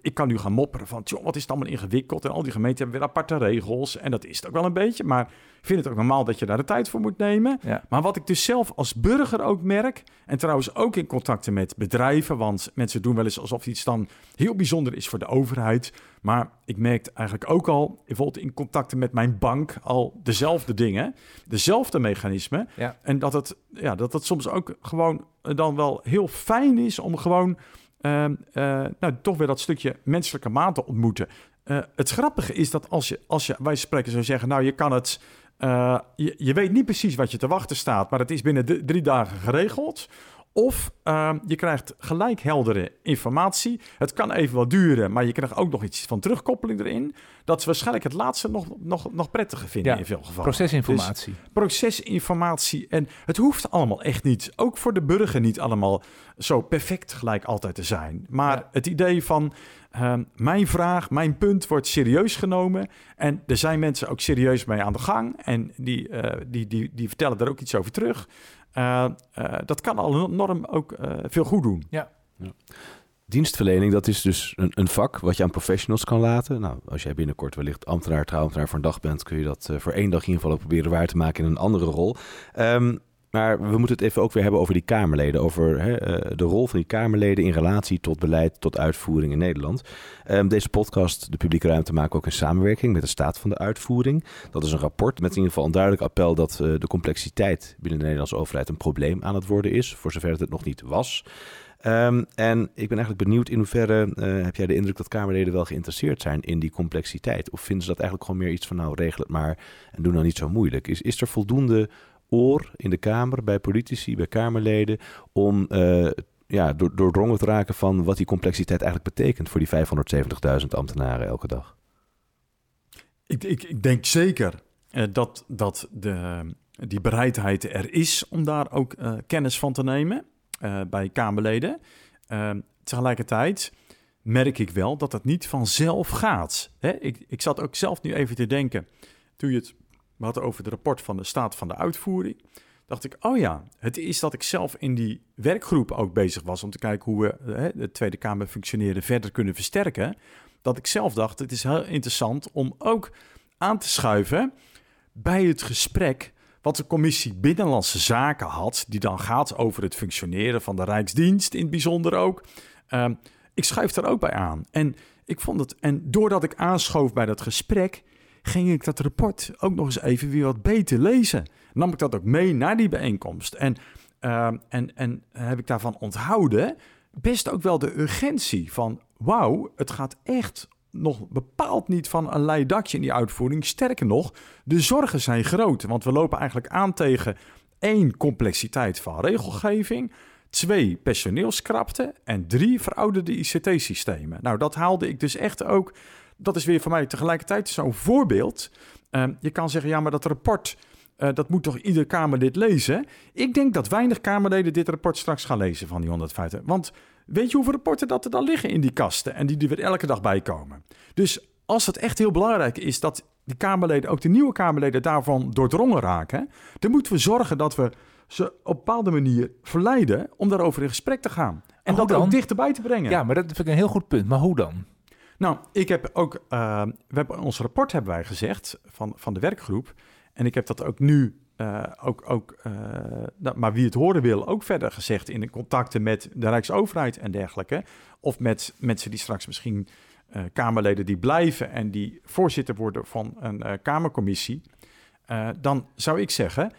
A: ik kan nu gaan mopperen van, joh, wat is het allemaal ingewikkeld. En al die gemeenten hebben weer aparte regels. En dat is het ook wel een beetje, maar ik vind het ook normaal dat je daar de tijd voor moet nemen. Ja. Maar wat ik dus zelf als burger ook merk, en trouwens ook in contacten met bedrijven, want mensen doen wel eens alsof iets dan heel bijzonder is voor de overheid. Maar ik merkte eigenlijk ook al, bijvoorbeeld in contacten met mijn bank, al dezelfde dingen, dezelfde mechanismen. Ja. En dat het, ja, dat het soms ook gewoon dan wel heel fijn is om gewoon uh, uh, nou, toch weer dat stukje menselijke maat te ontmoeten. Uh, het grappige is dat als je, als je wij spreken zou zeggen, nou je kan het uh, je, je, weet niet precies wat je te wachten staat, maar het is binnen drie dagen geregeld. Of ehm, je krijgt gelijk heldere informatie. Het kan even wat duren, maar je krijgt ook nog iets van terugkoppeling erin. Dat is waarschijnlijk het laatste nog, nog, nog prettiger vinden
B: Ja,
A: in veel gevallen.
B: Procesinformatie.
A: Dus procesinformatie. En het hoeft allemaal echt niet, ook voor de burger niet allemaal zo perfect gelijk altijd te zijn. Maar
B: Ja.
A: het idee van ehm, mijn vraag, mijn punt wordt serieus genomen. En er zijn mensen ook serieus mee aan de gang. En die, eh, die, die, die vertellen daar ook iets over terug. Eh, eh, dat kan al enorm ook eh, veel goed doen.
C: Dienstverlening, dat is dus een, een vak wat je aan professionals kan laten. Nou, als jij binnenkort wellicht ambtenaar, trouwambtenaar voor een dag bent, kun je dat voor één dag in ieder geval ook proberen waar te maken in een andere rol. Ehm, maar we moeten het even ook weer hebben over die Kamerleden. Over hè, eh, de rol van die Kamerleden in relatie tot beleid, tot uitvoering in Nederland. Ehm, deze podcast, de publieke ruimte, maken ook in samenwerking met de staat van de uitvoering. Dat is een rapport met in ieder geval een duidelijk appel dat eh, de complexiteit binnen de Nederlandse overheid een probleem aan het worden is. Voor zover het het nog niet was. Ehm, en ik ben eigenlijk benieuwd in hoeverre eh, heb jij de indruk dat Kamerleden wel geïnteresseerd zijn in die complexiteit? Of vinden ze dat eigenlijk gewoon meer iets van nou regel het maar en doe nou niet zo moeilijk? Is, is er voldoende oor in de Kamer, bij politici, bij Kamerleden, om eh, ja, door, doordrongen te raken van wat die complexiteit eigenlijk betekent voor die 570.000 ambtenaren elke dag?
A: Ik, ik, ik denk zeker eh, dat, dat de, die bereidheid er is om daar ook eh, kennis van te nemen bij Kamerleden. Eh, tegelijkertijd merk ik wel dat het niet vanzelf gaat. Hè? Ik, ik zat ook zelf nu even te denken, toen je het had over het rapport van de staat van de uitvoering, dacht ik, oh ja, het is dat ik zelf in die werkgroep ook bezig was om te kijken hoe we hè, de Tweede Kamer functioneren verder kunnen versterken. Dat ik zelf dacht, het is heel interessant om ook aan te schuiven bij het gesprek wat de commissie Binnenlandse Zaken had, die dan gaat over het functioneren van de Rijksdienst in het bijzonder ook. Ehm, ik schuif daar ook bij aan. En ik vond het, en doordat ik aanschoof bij dat gesprek, ging ik dat rapport ook nog eens even weer wat beter lezen. Nam ik dat ook mee naar die bijeenkomst. En, ehm, en, en heb ik daarvan onthouden best ook wel de urgentie van... wauw, het gaat echt nog bepaald niet van een leidakje in die uitvoering. Sterker nog, de zorgen zijn groot. Want we lopen eigenlijk aan tegen één, complexiteit van regelgeving... Twee, personeelskrapte. En drie, verouderde ICT-systemen. Nou, dat haalde ik dus echt ook... Dat is weer voor mij tegelijkertijd zo'n voorbeeld. Ehm, je kan zeggen, ja, maar dat rapport... eh, dat moet toch ieder Kamerlid lezen? Ik denk dat weinig Kamerleden dit rapport straks gaan lezen van die 150. Want weet je hoeveel rapporten dat er dan liggen in die kasten... en die er weer elke dag bij komen? Dus als het echt heel belangrijk is dat die Kamerleden... ook de nieuwe Kamerleden daarvan doordrongen raken... dan moeten we zorgen dat we ze op een bepaalde manier verleiden... om daarover in gesprek te gaan. En dat
B: dan?
A: ook dichterbij te brengen.
B: Ja, maar dat vind ik een heel goed punt. Maar hoe dan?
A: Nou, ik heb ook, eh, we hebben ons rapport hebben wij gezegd van, van de werkgroep. En ik heb dat ook nu, eh, ook, ook eh, maar wie het horen wil, ook verder gezegd in de contacten met de Rijksoverheid en dergelijke. Of met mensen die straks misschien Kamerleden die blijven en die voorzitter worden van een Kamercommissie. Dan zou ik zeggen,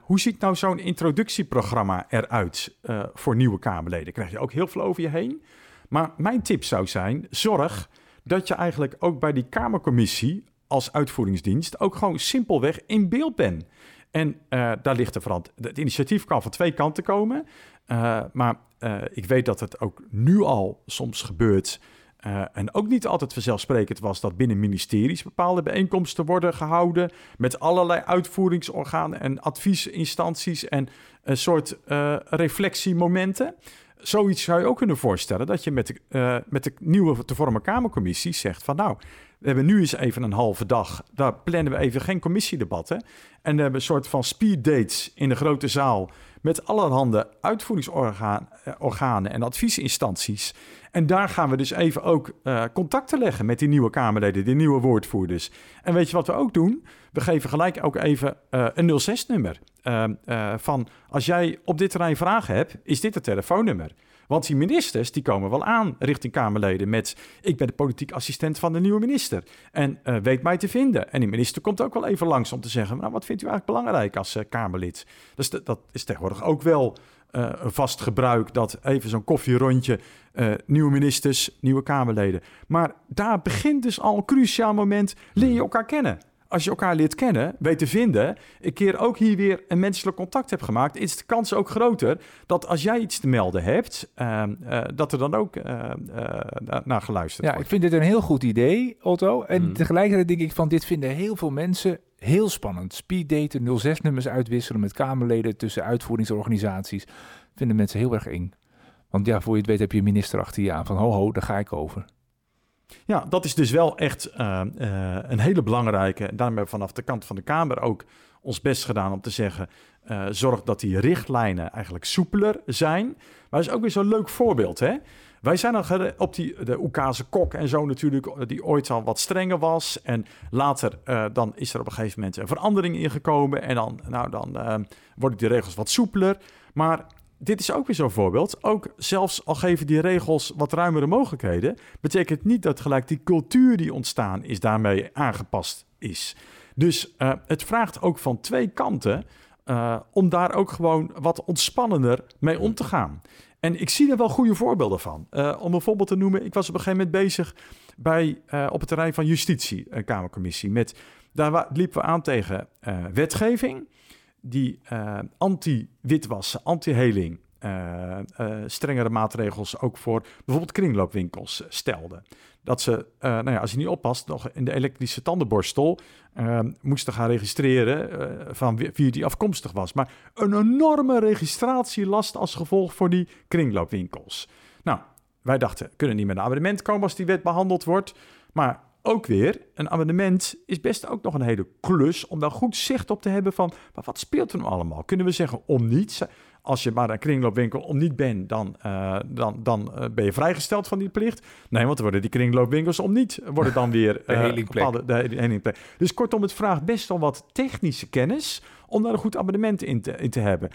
A: hoe ziet nou zo'n introductieprogramma eruit eh, voor nieuwe Kamerleden? Krijg je ook heel veel over je heen. Maar mijn tip zou zijn: zorg dat je eigenlijk ook bij die Kamercommissie als uitvoeringsdienst ook gewoon simpelweg in beeld bent. En eh, daar ligt er vooral. Het initiatief kan van twee kanten komen. Eh, maar eh, ik weet dat het ook nu al soms gebeurt. en ook niet altijd vanzelfsprekend was dat binnen ministeries bepaalde bijeenkomsten worden gehouden. Met allerlei uitvoeringsorganen en adviesinstanties en een soort reflectiemomenten. Zoiets zou je ook kunnen voorstellen dat je met de, eh, met de nieuwe te vormen Kamercommissie zegt van nou, we hebben nu eens even een halve dag, daar plannen we even geen commissiedebatten. En we hebben een soort van speeddates in de grote zaal met allerhande uitvoeringsorganen en adviesinstanties. En daar gaan we dus even ook eh, contacten leggen met die nieuwe Kamerleden, die nieuwe woordvoerders. En weet je wat we ook doen? We geven gelijk ook even eh, een 06-nummer. Van als jij op dit terrein vragen hebt, is dit het telefoonnummer. Want die ministers die komen wel aan richting Kamerleden met... ik ben de politiek assistent van de nieuwe minister en eh, weet mij te vinden. En die minister komt ook wel even langs om te zeggen... nou, wat vindt u eigenlijk belangrijk als eh, Kamerlid? Dus dat is tegenwoordig ook wel eh, een vast gebruik... dat even zo'n koffierondje, eh, nieuwe ministers, nieuwe Kamerleden. Maar daar begint dus al een cruciaal moment, leer je elkaar kennen. Als je elkaar leert kennen, weet te vinden, een keer ook hier weer een menselijk contact hebt gemaakt, is de kans ook groter dat als jij iets te melden hebt, ehm, eh, dat er dan ook uh, naar geluisterd
B: ja,
A: wordt.
B: ik vind dit een heel goed idee, Otto. En
C: Mm.
B: tegelijkertijd denk ik van, dit vinden heel veel mensen heel spannend. Speeddaten, 06-nummers uitwisselen met Kamerleden tussen uitvoeringsorganisaties, vinden mensen heel erg eng. Want ja, voor je het weet heb je een minister achter je aan van, ho ho, daar ga ik over.
A: Ja, dat is dus wel echt eh, eh, een hele belangrijke. En daarom hebben we vanaf de kant van de Kamer ook ons best gedaan om te zeggen: eh, zorg dat die richtlijnen eigenlijk soepeler zijn. Maar dat is ook weer zo'n leuk voorbeeld. Hè? Wij zijn gere- op die, de Oekase kok en zo natuurlijk, die ooit al wat strenger was. En later dan is er op een gegeven moment een verandering ingekomen. En dan, nou, dan worden die regels wat soepeler. Maar dit is ook weer zo'n voorbeeld. Ook zelfs al geven die regels wat ruimere mogelijkheden, betekent niet dat gelijk die cultuur die ontstaan is daarmee aangepast is. Dus eh, het vraagt ook van twee kanten eh, om daar ook gewoon wat ontspannender mee om te gaan. En ik zie er wel goede voorbeelden van. Eh, om een voorbeeld te noemen, ik was op een gegeven moment bezig bij, op het terrein van justitie, een Kamercommissie. Met, daar liepen we aan tegen wetgeving die eh, anti-witwassen, anti-heling, eh, eh, strengere maatregels ook voor bijvoorbeeld kringloopwinkels stelde. Dat ze, nou ja, als je niet oppast, nog in de elektrische tandenborstel moesten gaan registreren van wie die afkomstig was. Maar een enorme registratielast als gevolg voor die kringloopwinkels. Nou, wij dachten, kunnen niet met een abonnement komen als die wet behandeld wordt. Maar ook weer, een abonnement is best ook nog een hele klus om daar goed zicht op te hebben van, maar wat speelt er nou allemaal? Kunnen we zeggen om niets? Als je maar een kringloopwinkel om niet bent, dan, eh, dan, dan eh, ben je vrijgesteld van die plicht. Nee, want dan worden die kringloopwinkels om niet, worden dan weer eh, bepaalde- de, de helingplek. Dus kortom, het vraagt best wel wat technische kennis om daar een goed abonnement in te, in te hebben.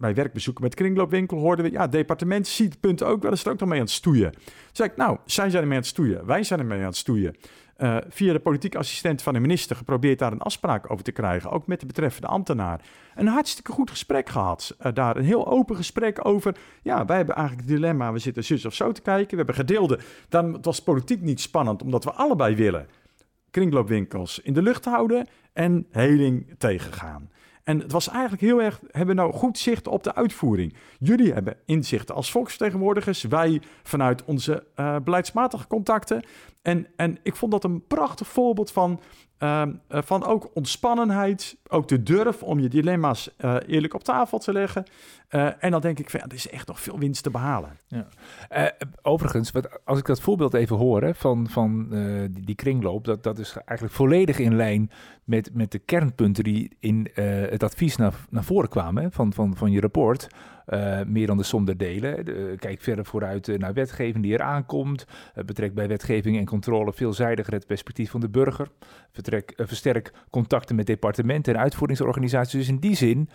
A: Bij werkbezoeken met kringloopwinkel hoorden we, ja, departement ziet het punt ook wel eens er ook nog mee aan het stoeien. Toen zei ik, nou, zij zijn ermee aan het stoeien, wij zijn ermee aan het stoeien. Eh, via de politieke assistent van de minister geprobeerd daar een afspraak over te krijgen, ook met de betreffende ambtenaar. Een hartstikke goed gesprek gehad. Eh, daar een heel open gesprek over. Ja, wij hebben eigenlijk het dilemma, we zitten zus of zo te kijken. We hebben gedeelde. Dan was politiek niet spannend, omdat we allebei willen kringloopwinkels in de lucht houden en heling tegengaan. En het was eigenlijk heel erg, hebben nou goed zicht op de uitvoering. Jullie hebben inzichten als volksvertegenwoordigers, wij vanuit onze eh, beleidsmatige contacten. En, en ik vond dat een prachtig voorbeeld van, ehm, eh, van ook ontspannenheid, ook de durf om je dilemma's eh, eerlijk op tafel te leggen. Eh, en dan denk ik, van, ja, er is echt nog veel winst te behalen.
B: Eh, overigens, wat, als ik dat voorbeeld even hoor van, van die, die kringloop, dat, dat is eigenlijk volledig in lijn met, met de kernpunten die in het advies naar, naar voren kwamen van, van, van je rapport. Eh, meer dan de som der delen. De- kijk verder vooruit eh, naar wetgeving die eraan komt. Eh, betrek bij wetgeving en controle veelzijdiger het perspectief van de burger. Vertrek, eh, versterk contacten met departementen en uitvoeringsorganisaties. Dus in die zin,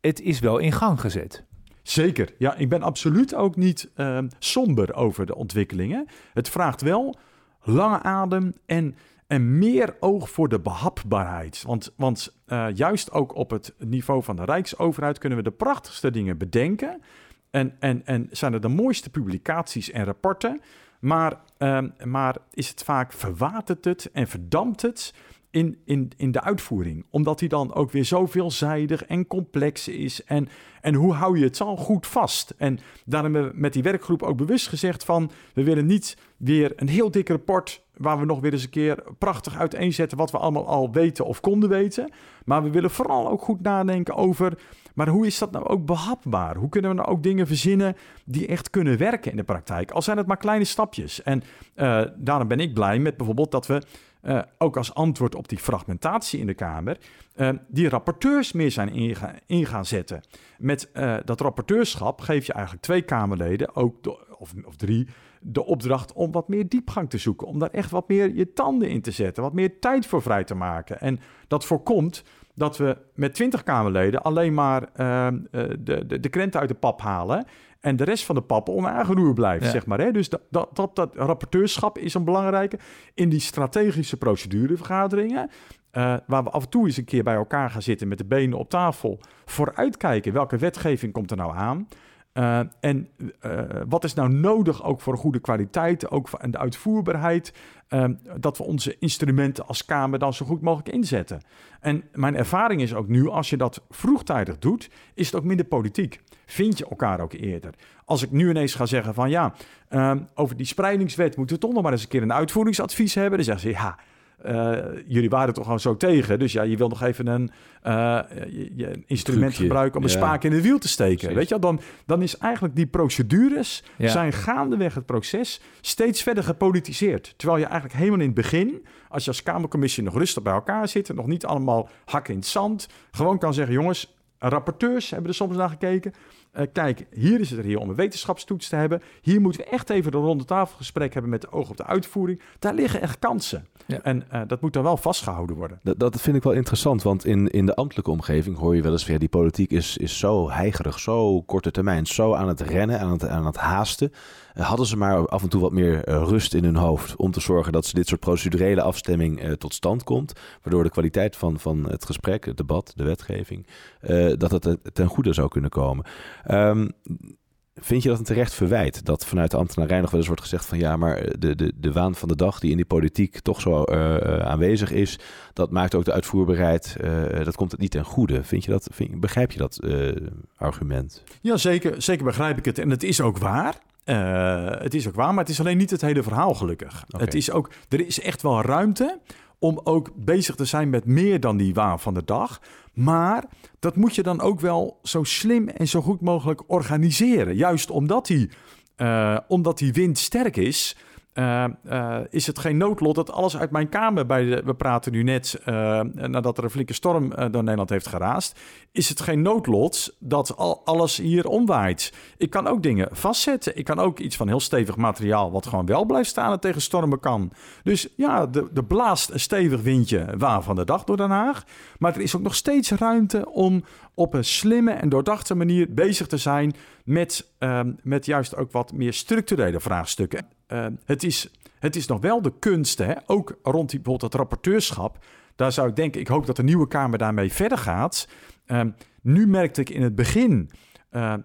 B: het is wel in gang gezet.
A: Zeker. Ja, ik ben absoluut ook niet ehm, somber over de ontwikkelingen. Het vraagt wel lange adem en, en meer oog voor de behapbaarheid. Want, want eh, juist ook op het niveau van de Rijksoverheid kunnen we de prachtigste dingen bedenken. En, en, en zijn er de mooiste publicaties en rapporten. Maar, ehm, maar is het vaak verwatert het en verdampt het in, in, in de uitvoering. Omdat die dan ook weer zo veelzijdig en complex is. En, en hoe hou je het dan goed vast? En daarom hebben we met die werkgroep ook bewust gezegd van... we willen niet weer een heel dik rapport... waar we nog weer eens een keer prachtig uiteenzetten... wat we allemaal al weten of konden weten. Maar we willen vooral ook goed nadenken over... maar hoe is dat nou ook behapbaar? Hoe kunnen we nou ook dingen verzinnen... die echt kunnen werken in de praktijk? Al zijn het maar kleine stapjes. En eh, daarom ben ik blij met bijvoorbeeld dat we... eh, ook als antwoord op die fragmentatie in de Kamer, eh, die rapporteurs meer zijn inga- in gaan zetten. Met dat rapporteurschap geef je eigenlijk twee Kamerleden, ook of, of drie, de opdracht om wat meer diepgang te zoeken. Om daar echt wat meer je tanden in te zetten, wat meer tijd voor vrij te maken. En dat voorkomt dat we met twintig Kamerleden alleen maar eh, eh, de, de, de krenten uit de pap halen. En de rest van de pap onaangeroerd blijft,
B: Ja.
A: zeg maar. Hè? Dus dat, dat, dat, dat rapporteurschap is een belangrijke. In die strategische procedurevergaderingen... eh, waar we af en toe eens een keer bij elkaar gaan zitten met de benen op tafel... vooruitkijken welke wetgeving komt er nou aan... Uh, en uh, wat is nou nodig ook voor goede kwaliteit, ook voor, de uitvoerbaarheid, uh, dat we onze instrumenten als Kamer dan zo goed mogelijk inzetten. En mijn ervaring is ook nu, als je dat vroegtijdig doet, is het ook minder politiek. Vind je elkaar ook eerder. Als ik nu ineens ga zeggen van ja, ehm, over die spreidingswet moeten we toch nog maar eens een keer een uitvoeringsadvies hebben, dan zeggen ze ja, uh, jullie waren toch gewoon zo tegen. Dus ja, je wil nog even een, uh, je, instrument gebruiken om een ja. spaak in het wiel te steken. Precies. Weet je, dan, dan is eigenlijk die procedures ja. zijn gaandeweg het proces steeds verder gepolitiseerd. Terwijl je eigenlijk helemaal in het begin, als je als Kamercommissie nog rustig bij elkaar zit, nog niet allemaal hakken in het zand, gewoon kan zeggen: jongens, rapporteurs hebben er soms naar gekeken. Uh, kijk, hier is het er hier om een wetenschapstoets te hebben. Hier moeten we echt even een ronde tafelgesprek hebben met de oog op de uitvoering. Daar liggen echt kansen. Ja. En uh, dat moet dan wel vastgehouden worden.
C: Dat, dat, vind ik wel interessant, want in, in de ambtelijke omgeving hoor je wel eens weer... die politiek is, is zo heigerig, zo korte termijn, zo aan het rennen, aan het, aan het haasten. Uh, hadden ze maar af en toe wat meer rust in hun hoofd... om te zorgen dat ze dit soort procedurele afstemming tot stand komt... waardoor de kwaliteit van, van het gesprek, het debat, de wetgeving... dat het ten goede zou kunnen komen... Um, vind je dat een terecht verwijt? Dat vanuit de ambtenarij nog wel eens wordt gezegd van ja, maar de, de, de waan van de dag die in die politiek toch zo uh, aanwezig is, dat maakt ook de uitvoerbaarheid, uh, dat komt het niet ten goede. Vind je dat, vind, begrijp je dat argument?
A: Ja, zeker, zeker begrijp ik het. En het is ook waar. het is ook waar, maar het is alleen niet het hele verhaal gelukkig. Okay. Het is ook, er is echt wel ruimte om ook bezig te zijn met meer dan die waan van de dag. Maar dat moet je dan ook wel zo slim en zo goed mogelijk organiseren. Juist omdat die, uh, omdat die wind sterk is, uh, uh, is het geen noodlot dat alles uit mijn kamer bij de, we praten nu net uh, nadat er een flinke storm door Nederland heeft geraast, is het geen noodlot dat al, alles hier omwaait. Ik kan ook dingen vastzetten. Ik kan ook iets van heel stevig materiaal wat gewoon wel blijft staan en tegen stormen kan. Dus ja, er blaast een stevig windje waar van de dag door Den Haag. Maar er is ook nog steeds ruimte om op een slimme en doordachte manier bezig te zijn met, um, met juist ook wat meer structurele vraagstukken. Uh, het, is, het is nog wel de kunst, hè? ook rond die, bijvoorbeeld het rapporteurschap. Daar zou ik denken, ik hoop dat de nieuwe Kamer daarmee verder gaat. Um, nu merkte ik in het begin,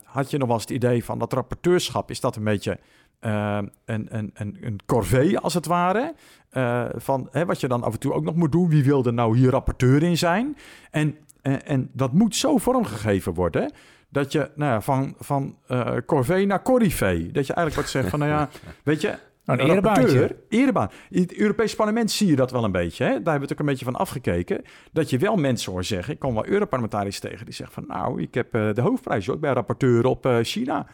A: had je nog wel eens het idee van dat rapporteurschap, is dat een beetje een, een, een, een corvée als het ware. Uh, van hè, wat je dan af en toe ook nog moet doen. Wie wil er nou hier rapporteur in zijn? En, en, en dat moet zo vormgegeven worden dat je nou ja, van, van uh, corvée naar corrivee, dat je eigenlijk wat zegt van, nou ja, weet je...
B: Nou, een erebaantje.
A: Erebaan. In het Europees parlement zie je dat wel een beetje. Hè? Daar hebben we het ook een beetje van afgekeken. Dat je wel mensen hoort zeggen. Ik kom wel Europarlementariërs tegen die zeggen van... nou, ik heb uh, de hoofdprijs ook bij rapporteur op uh, China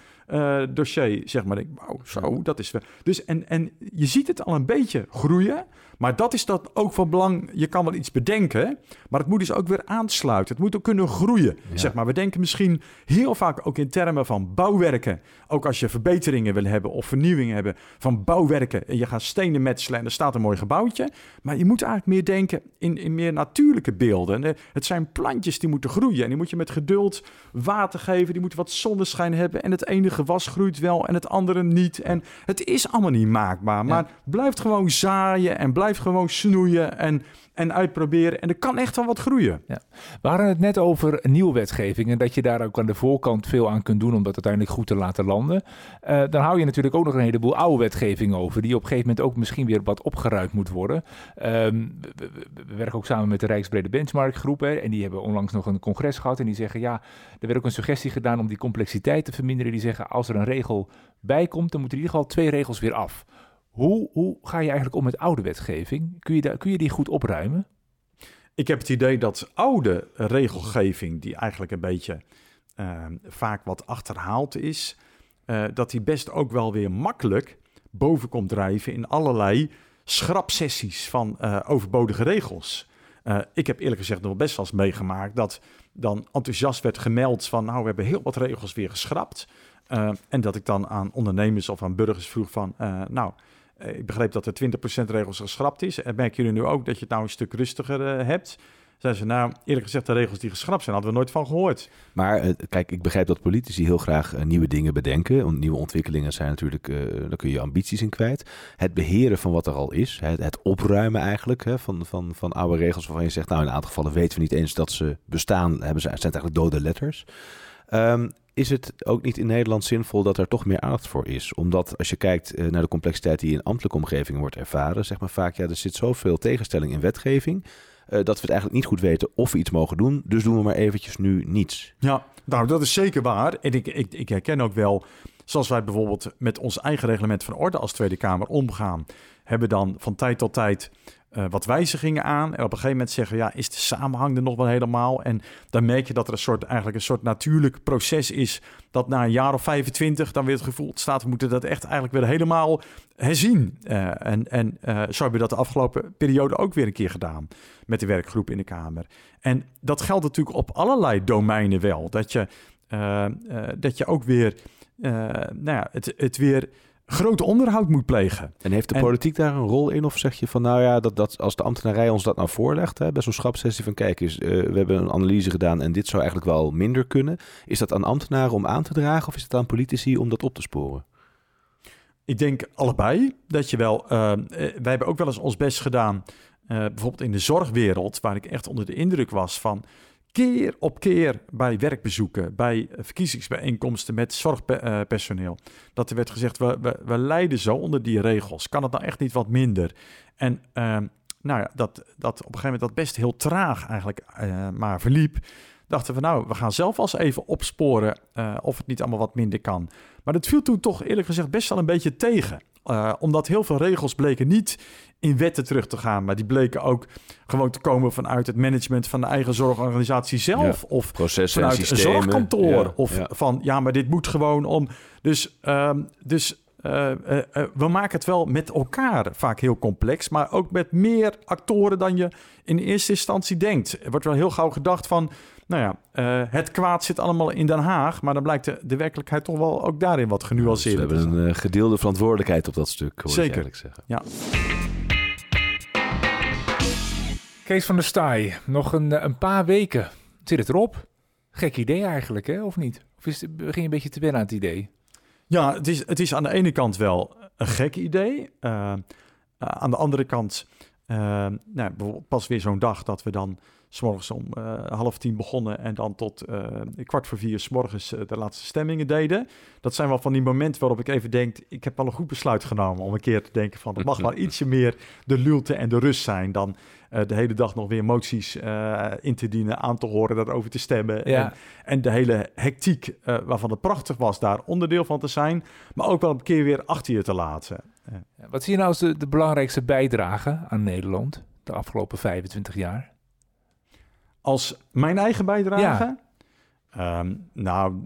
A: dossier. Zeg maar, ik, wow, zo, dat is... Dus en, en je ziet het al een beetje groeien... Maar dat is dat ook van belang. Je kan wel iets bedenken, maar het moet dus ook weer aansluiten. Het moet ook kunnen groeien. Ja. Zeg maar. We denken misschien heel vaak ook in termen van bouwwerken. Ook als je verbeteringen wil hebben of vernieuwingen hebben van bouwwerken. En je gaat stenen metselen en er staat een mooi gebouwtje. Maar je moet eigenlijk meer denken in, in meer natuurlijke beelden. Het zijn plantjes die moeten groeien. En die moet je met geduld water geven. Die moeten wat zonneschijn hebben. En het ene gewas groeit wel en het andere niet. En het is allemaal niet maakbaar. Maar ja. blijft gewoon zaaien en blijft gewoon snoeien en, en uitproberen. En er kan echt wel wat groeien.
B: Ja. We hadden het net over nieuwe wetgeving. En dat je daar ook aan de voorkant veel aan kunt doen om dat uiteindelijk goed te laten landen. Uh, dan hou je natuurlijk ook nog een heleboel oude wetgeving over. Die op een gegeven moment ook misschien weer wat opgeruimd moet worden. Um, we, we, werken ook samen met de Rijksbrede Benchmark Hè, en die hebben onlangs nog een congres gehad. En die zeggen ja, er werd ook een suggestie gedaan om die complexiteit te verminderen. Die zeggen als er een regel bij komt, dan moeten in ieder geval twee regels weer af. Hoe, hoe ga je eigenlijk om met oude wetgeving? Kun je, daar, kun je die goed opruimen?
A: Ik heb het idee dat oude regelgeving, die eigenlijk een beetje uh, vaak wat achterhaald is, uh, dat die best ook wel weer makkelijk boven komt drijven in allerlei schrapsessies van uh, overbodige regels. ik heb eerlijk gezegd nog best wel eens meegemaakt dat dan enthousiast werd gemeld van nou we hebben heel wat regels weer geschrapt. en dat ik dan aan ondernemers of aan burgers vroeg van nou ik begreep dat de 20% regels geschrapt is. En merken jullie nu ook dat je het nou een stuk rustiger uh, hebt? Zijn ze nou, eerlijk gezegd, de regels die geschrapt zijn, hadden we nooit van gehoord.
C: Maar uh, kijk, ik begrijp dat politici heel graag nieuwe dingen bedenken. Want nieuwe ontwikkelingen zijn natuurlijk, daar kun je ambities in kwijt. Het beheren van wat er al is, het, het opruimen eigenlijk hè, van, van, van oude regels waarvan je zegt, nou in een aantal gevallen weten we niet eens dat ze bestaan, hebben ze, zijn eigenlijk dode letters. Um, is het ook niet in Nederland zinvol dat er toch meer aandacht voor is? Omdat als je kijkt eh, naar de complexiteit die in ambtelijke omgevingen wordt ervaren, zeg maar vaak, ja, er zit zoveel tegenstelling in wetgeving, eh, dat we het eigenlijk niet goed weten of we iets mogen doen. Dus doen we maar eventjes nu niets.
A: Ja, nou dat is zeker waar. En ik, ik, ik herken ook wel, zoals wij bijvoorbeeld met ons eigen reglement van orde als Tweede Kamer omgaan, hebben dan van tijd tot tijd uh, wat wijzigingen aan. En op een gegeven moment zeggen, ja, is de samenhang er nog wel helemaal? En dan merk je dat er een soort, eigenlijk een soort natuurlijk proces is, dat na een jaar of 25 dan weer het gevoel staat, we moeten dat echt eigenlijk weer helemaal herzien. Uh, en en uh, zo hebben we dat de afgelopen periode ook weer een keer gedaan met de werkgroep in de Kamer. En dat geldt natuurlijk op allerlei domeinen wel. Dat je, dat je ook weer, nou ja, het, het weer groot onderhoud moet plegen.
C: En heeft de politiek daar een rol in? Of zeg je van nou ja, dat, dat als de ambtenarij ons dat nou voorlegt, hè, bij zo'n schapsessie van kijk eens, uh, we hebben een analyse gedaan en dit zou eigenlijk wel minder kunnen. Is dat aan ambtenaren om aan te dragen of is het aan politici om dat op te sporen?
A: Ik denk allebei. Dat je wel, uh, wij hebben ook wel eens ons best gedaan, uh, bijvoorbeeld in de zorgwereld, waar ik echt onder de indruk was van keer op keer bij werkbezoeken, bij verkiezingsbijeenkomsten met zorgpersoneel. Dat er werd gezegd, we, we, we lijden zo onder die regels. Kan het nou echt niet wat minder? En uh, nou ja, dat, dat op een gegeven moment dat best heel traag eigenlijk uh, maar verliep. Dachten we, nou, we gaan zelf als even opsporen of het niet allemaal wat minder kan. Maar dat viel toen toch eerlijk gezegd best wel een beetje tegen. Omdat heel veel regels bleken niet in wetten terug te gaan, maar die bleken ook gewoon te komen vanuit het management van de eigen zorgorganisatie zelf. Ja, of
C: processen
A: vanuit
C: een
A: zorgkantoor. Ja, of ja. van ja, maar dit moet gewoon om. Dus, um, dus uh, uh, uh, we maken het wel met elkaar vaak heel complex, maar ook met meer actoren dan je in eerste instantie denkt. Er wordt wel heel gauw gedacht van nou ja, het kwaad zit allemaal in Den Haag, maar dan blijkt de, de werkelijkheid toch wel ook daarin wat genuanceerder.
C: Dus we hebben een gedeelde verantwoordelijkheid op dat stuk, hoor
A: Zeker.
C: Ik zeggen.
A: Ja.
B: Kees van der Staaij, nog een, een paar weken. Zit het erop? Gek idee eigenlijk, hè? Of niet? Of is het, begin je een beetje te wennen aan het idee?
A: Ja, het is, het is aan de ene kant wel een gek idee. Uh, aan de andere kant, nou, pas weer zo'n dag dat we dan s'morgens om uh, half tien begonnen en dan tot uh, kwart voor vier s'morgens uh, de laatste stemmingen deden. Dat zijn wel van die momenten waarop ik even denk, ik heb wel een goed besluit genomen om een keer te denken van, het mag wel ietsje meer de lulte en de rust zijn dan de hele dag nog weer moties in te dienen, aan te horen, daarover te stemmen. Ja. En, en, de hele hectiek, waarvan het prachtig was daar onderdeel van te zijn, maar ook wel een keer weer achter je te laten.
B: Wat zie je nou als de, de belangrijkste bijdrage aan Nederland de afgelopen 25 jaar?
A: als mijn eigen bijdrage. Ja. Um, nou,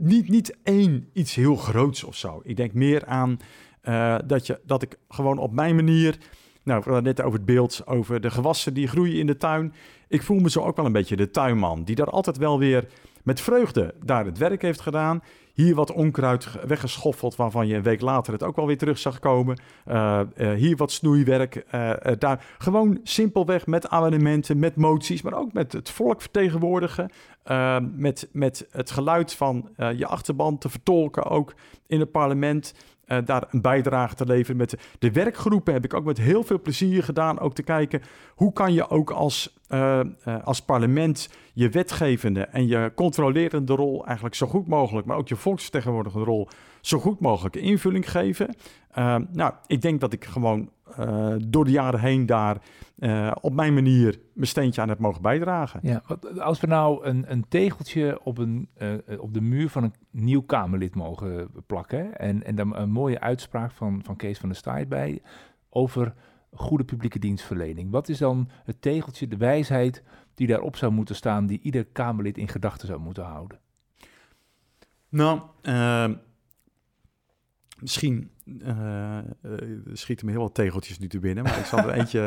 A: niet, niet één iets heel groots of zo. Ik denk meer aan uh, dat, je, dat ik gewoon op mijn manier... Nou, we hadden net over het beeld, over de gewassen die groeien in de tuin. Ik voel me zo ook wel een beetje de tuinman... die daar altijd wel weer met vreugde daar het werk heeft gedaan. Hier wat onkruid weggeschoffeld, waarvan je een week later het ook wel weer terug zag komen. Uh, uh, hier wat snoeiwerk. Uh, daar gewoon simpelweg met amendementen, met moties, maar ook met het volk vertegenwoordigen. met, met het geluid van je achterban te vertolken, ook in het parlement. Uh, daar een bijdrage te leveren. Met de, werkgroepen heb ik ook met heel veel plezier gedaan. Ook te kijken hoe kan je ook als, uh, uh, als parlement je wetgevende en je controlerende rol eigenlijk zo goed mogelijk, maar ook je volksvertegenwoordigende rol zo goed mogelijk invulling geven. nou, ik denk dat ik gewoon door de jaren heen daar op mijn manier mijn steentje aan heb mogen bijdragen.
B: Ja, als we nou een, een tegeltje op, een, op de muur van een nieuw Kamerlid mogen plakken en, en dan een mooie uitspraak van, van Kees van der Staaij bij over goede publieke dienstverlening. Wat is dan het tegeltje, de wijsheid die daarop zou moeten staan, die ieder Kamerlid in gedachten zou moeten houden?
A: Nou, uh, misschien uh, schieten me heel wat tegeltjes nu te binnen, maar ik zal er eentje.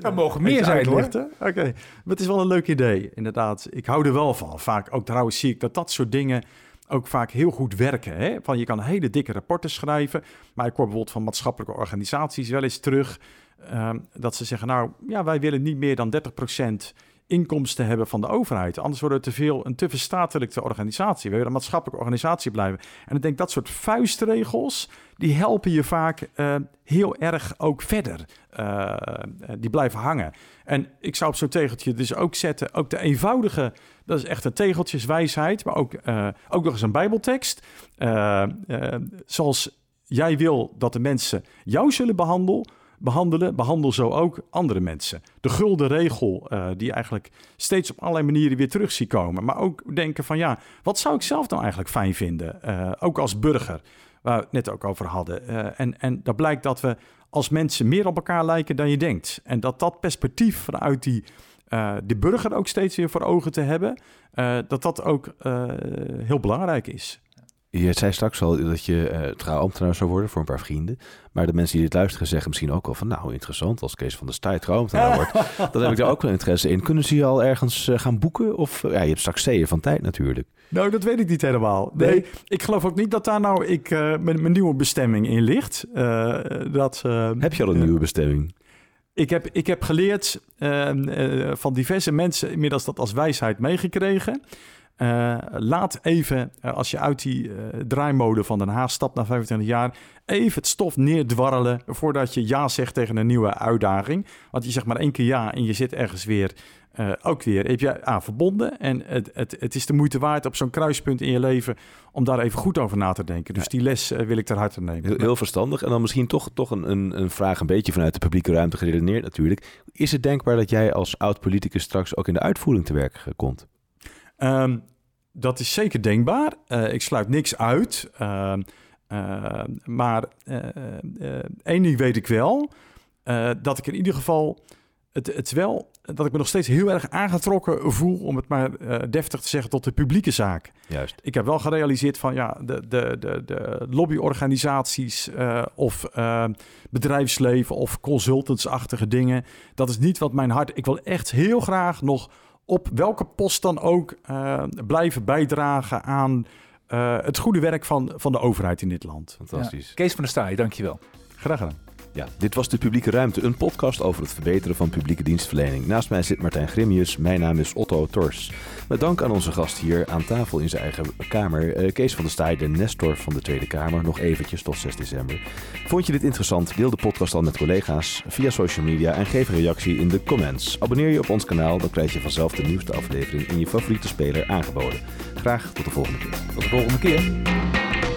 B: er mogen meer zijn hoor.
A: Oké, okay. maar het is wel een leuk idee, inderdaad. Ik hou er wel van. Vaak ook trouwens zie ik dat dat soort dingen ook vaak heel goed werken. Hè? Van je kan hele dikke rapporten schrijven, maar ik hoor bijvoorbeeld van maatschappelijke organisaties wel eens terug uh, dat ze zeggen: Nou ja, wij willen niet meer dan 30% inkomsten hebben van de overheid. Anders wordt het te veel een te verstatelijkte organisatie. We willen een maatschappelijke organisatie blijven. En ik denk dat soort vuistregels, die helpen je vaak uh, heel erg ook verder. Uh, die blijven hangen. En ik zou op zo'n tegeltje dus ook zetten, ook de eenvoudige, dat is echt een tegeltjeswijsheid, maar ook, ook nog eens een bijbeltekst. zoals jij wil dat de mensen jou zullen behandelen, behandelen, behandel zo ook andere mensen. De gulden regel, uh, die eigenlijk steeds op allerlei manieren weer terug zie komen. Maar ook denken van ja, wat zou ik zelf nou eigenlijk fijn vinden? Uh, ook als burger, waar we het net ook over hadden. Uh, en, en dat blijkt dat we als mensen meer op elkaar lijken dan je denkt. En dat dat perspectief vanuit die, de burger ook steeds weer voor ogen te hebben, dat dat ook heel belangrijk is.
C: Je zei straks al dat je uh, trouwambtenaar zou worden voor een paar vrienden. Maar de mensen die dit luisteren zeggen misschien ook al van... nou, interessant, als Kees van der Staaij trouwambtenaar wordt. dan heb ik daar ook wel interesse in. Kunnen ze je al ergens uh, gaan boeken? Of ja, je hebt straks zeeën van tijd natuurlijk.
A: Nou, dat weet ik niet helemaal. Nee, nee ik geloof ook niet dat daar nou ik, uh, mijn, mijn, nieuwe bestemming in ligt. dat,
C: heb je al een nieuwe bestemming?
A: Ik heb, ik heb geleerd van diverse mensen inmiddels dat als wijsheid meegekregen... Uh, laat even, uh, als je uit die uh, draaimode van Den Haag stapt na 25 jaar, even het stof neerdwarrelen voordat je ja zegt tegen een nieuwe uitdaging. Want je zegt maar één keer ja en je zit ergens weer, ook weer, heb je aan verbonden. En het, het, het is de moeite waard op zo'n kruispunt in je leven om daar even goed over na te denken. Dus die les wil ik ter harte nemen.
C: Heel, heel, verstandig. En dan misschien toch, toch een, een, een vraag een beetje vanuit de publieke ruimte geredeneerd natuurlijk. Is het denkbaar dat jij als oud-politicus straks ook in de uitvoering te werk komt?
A: Um, dat is zeker denkbaar. Uh, ik sluit niks uit. Uh, uh, maar één ding weet ik wel. dat ik in ieder geval het, het wel, dat ik me nog steeds heel erg aangetrokken voel, om het maar deftig te zeggen, tot de publieke zaak.
C: Juist.
A: Ik heb wel gerealiseerd van ja, de, de, de, de lobbyorganisaties of bedrijfsleven of consultantsachtige dingen, dat is niet wat mijn hart. Ik wil echt heel graag nog op welke post dan ook uh, blijven bijdragen aan uh, het goede werk van, van de overheid in dit land.
C: Fantastisch. Ja.
B: Kees van der Staaij, dankjewel.
A: Graag gedaan.
C: Ja, dit was De Publieke Ruimte, een podcast over het verbeteren van publieke dienstverlening. Naast mij zit Martijn Grimius, mijn naam is Otto Tors. Met dank aan onze gast hier aan tafel in zijn eigen kamer, uh, Kees van der Staaij, de Nestor van de Tweede Kamer, nog eventjes tot 6 december. Vond je dit interessant? Deel de podcast dan met collega's via social media en geef een reactie in de comments. Abonneer je op ons kanaal, dan krijg je vanzelf de nieuwste aflevering in je favoriete speler aangeboden. Graag tot de volgende keer.
B: Tot de volgende keer.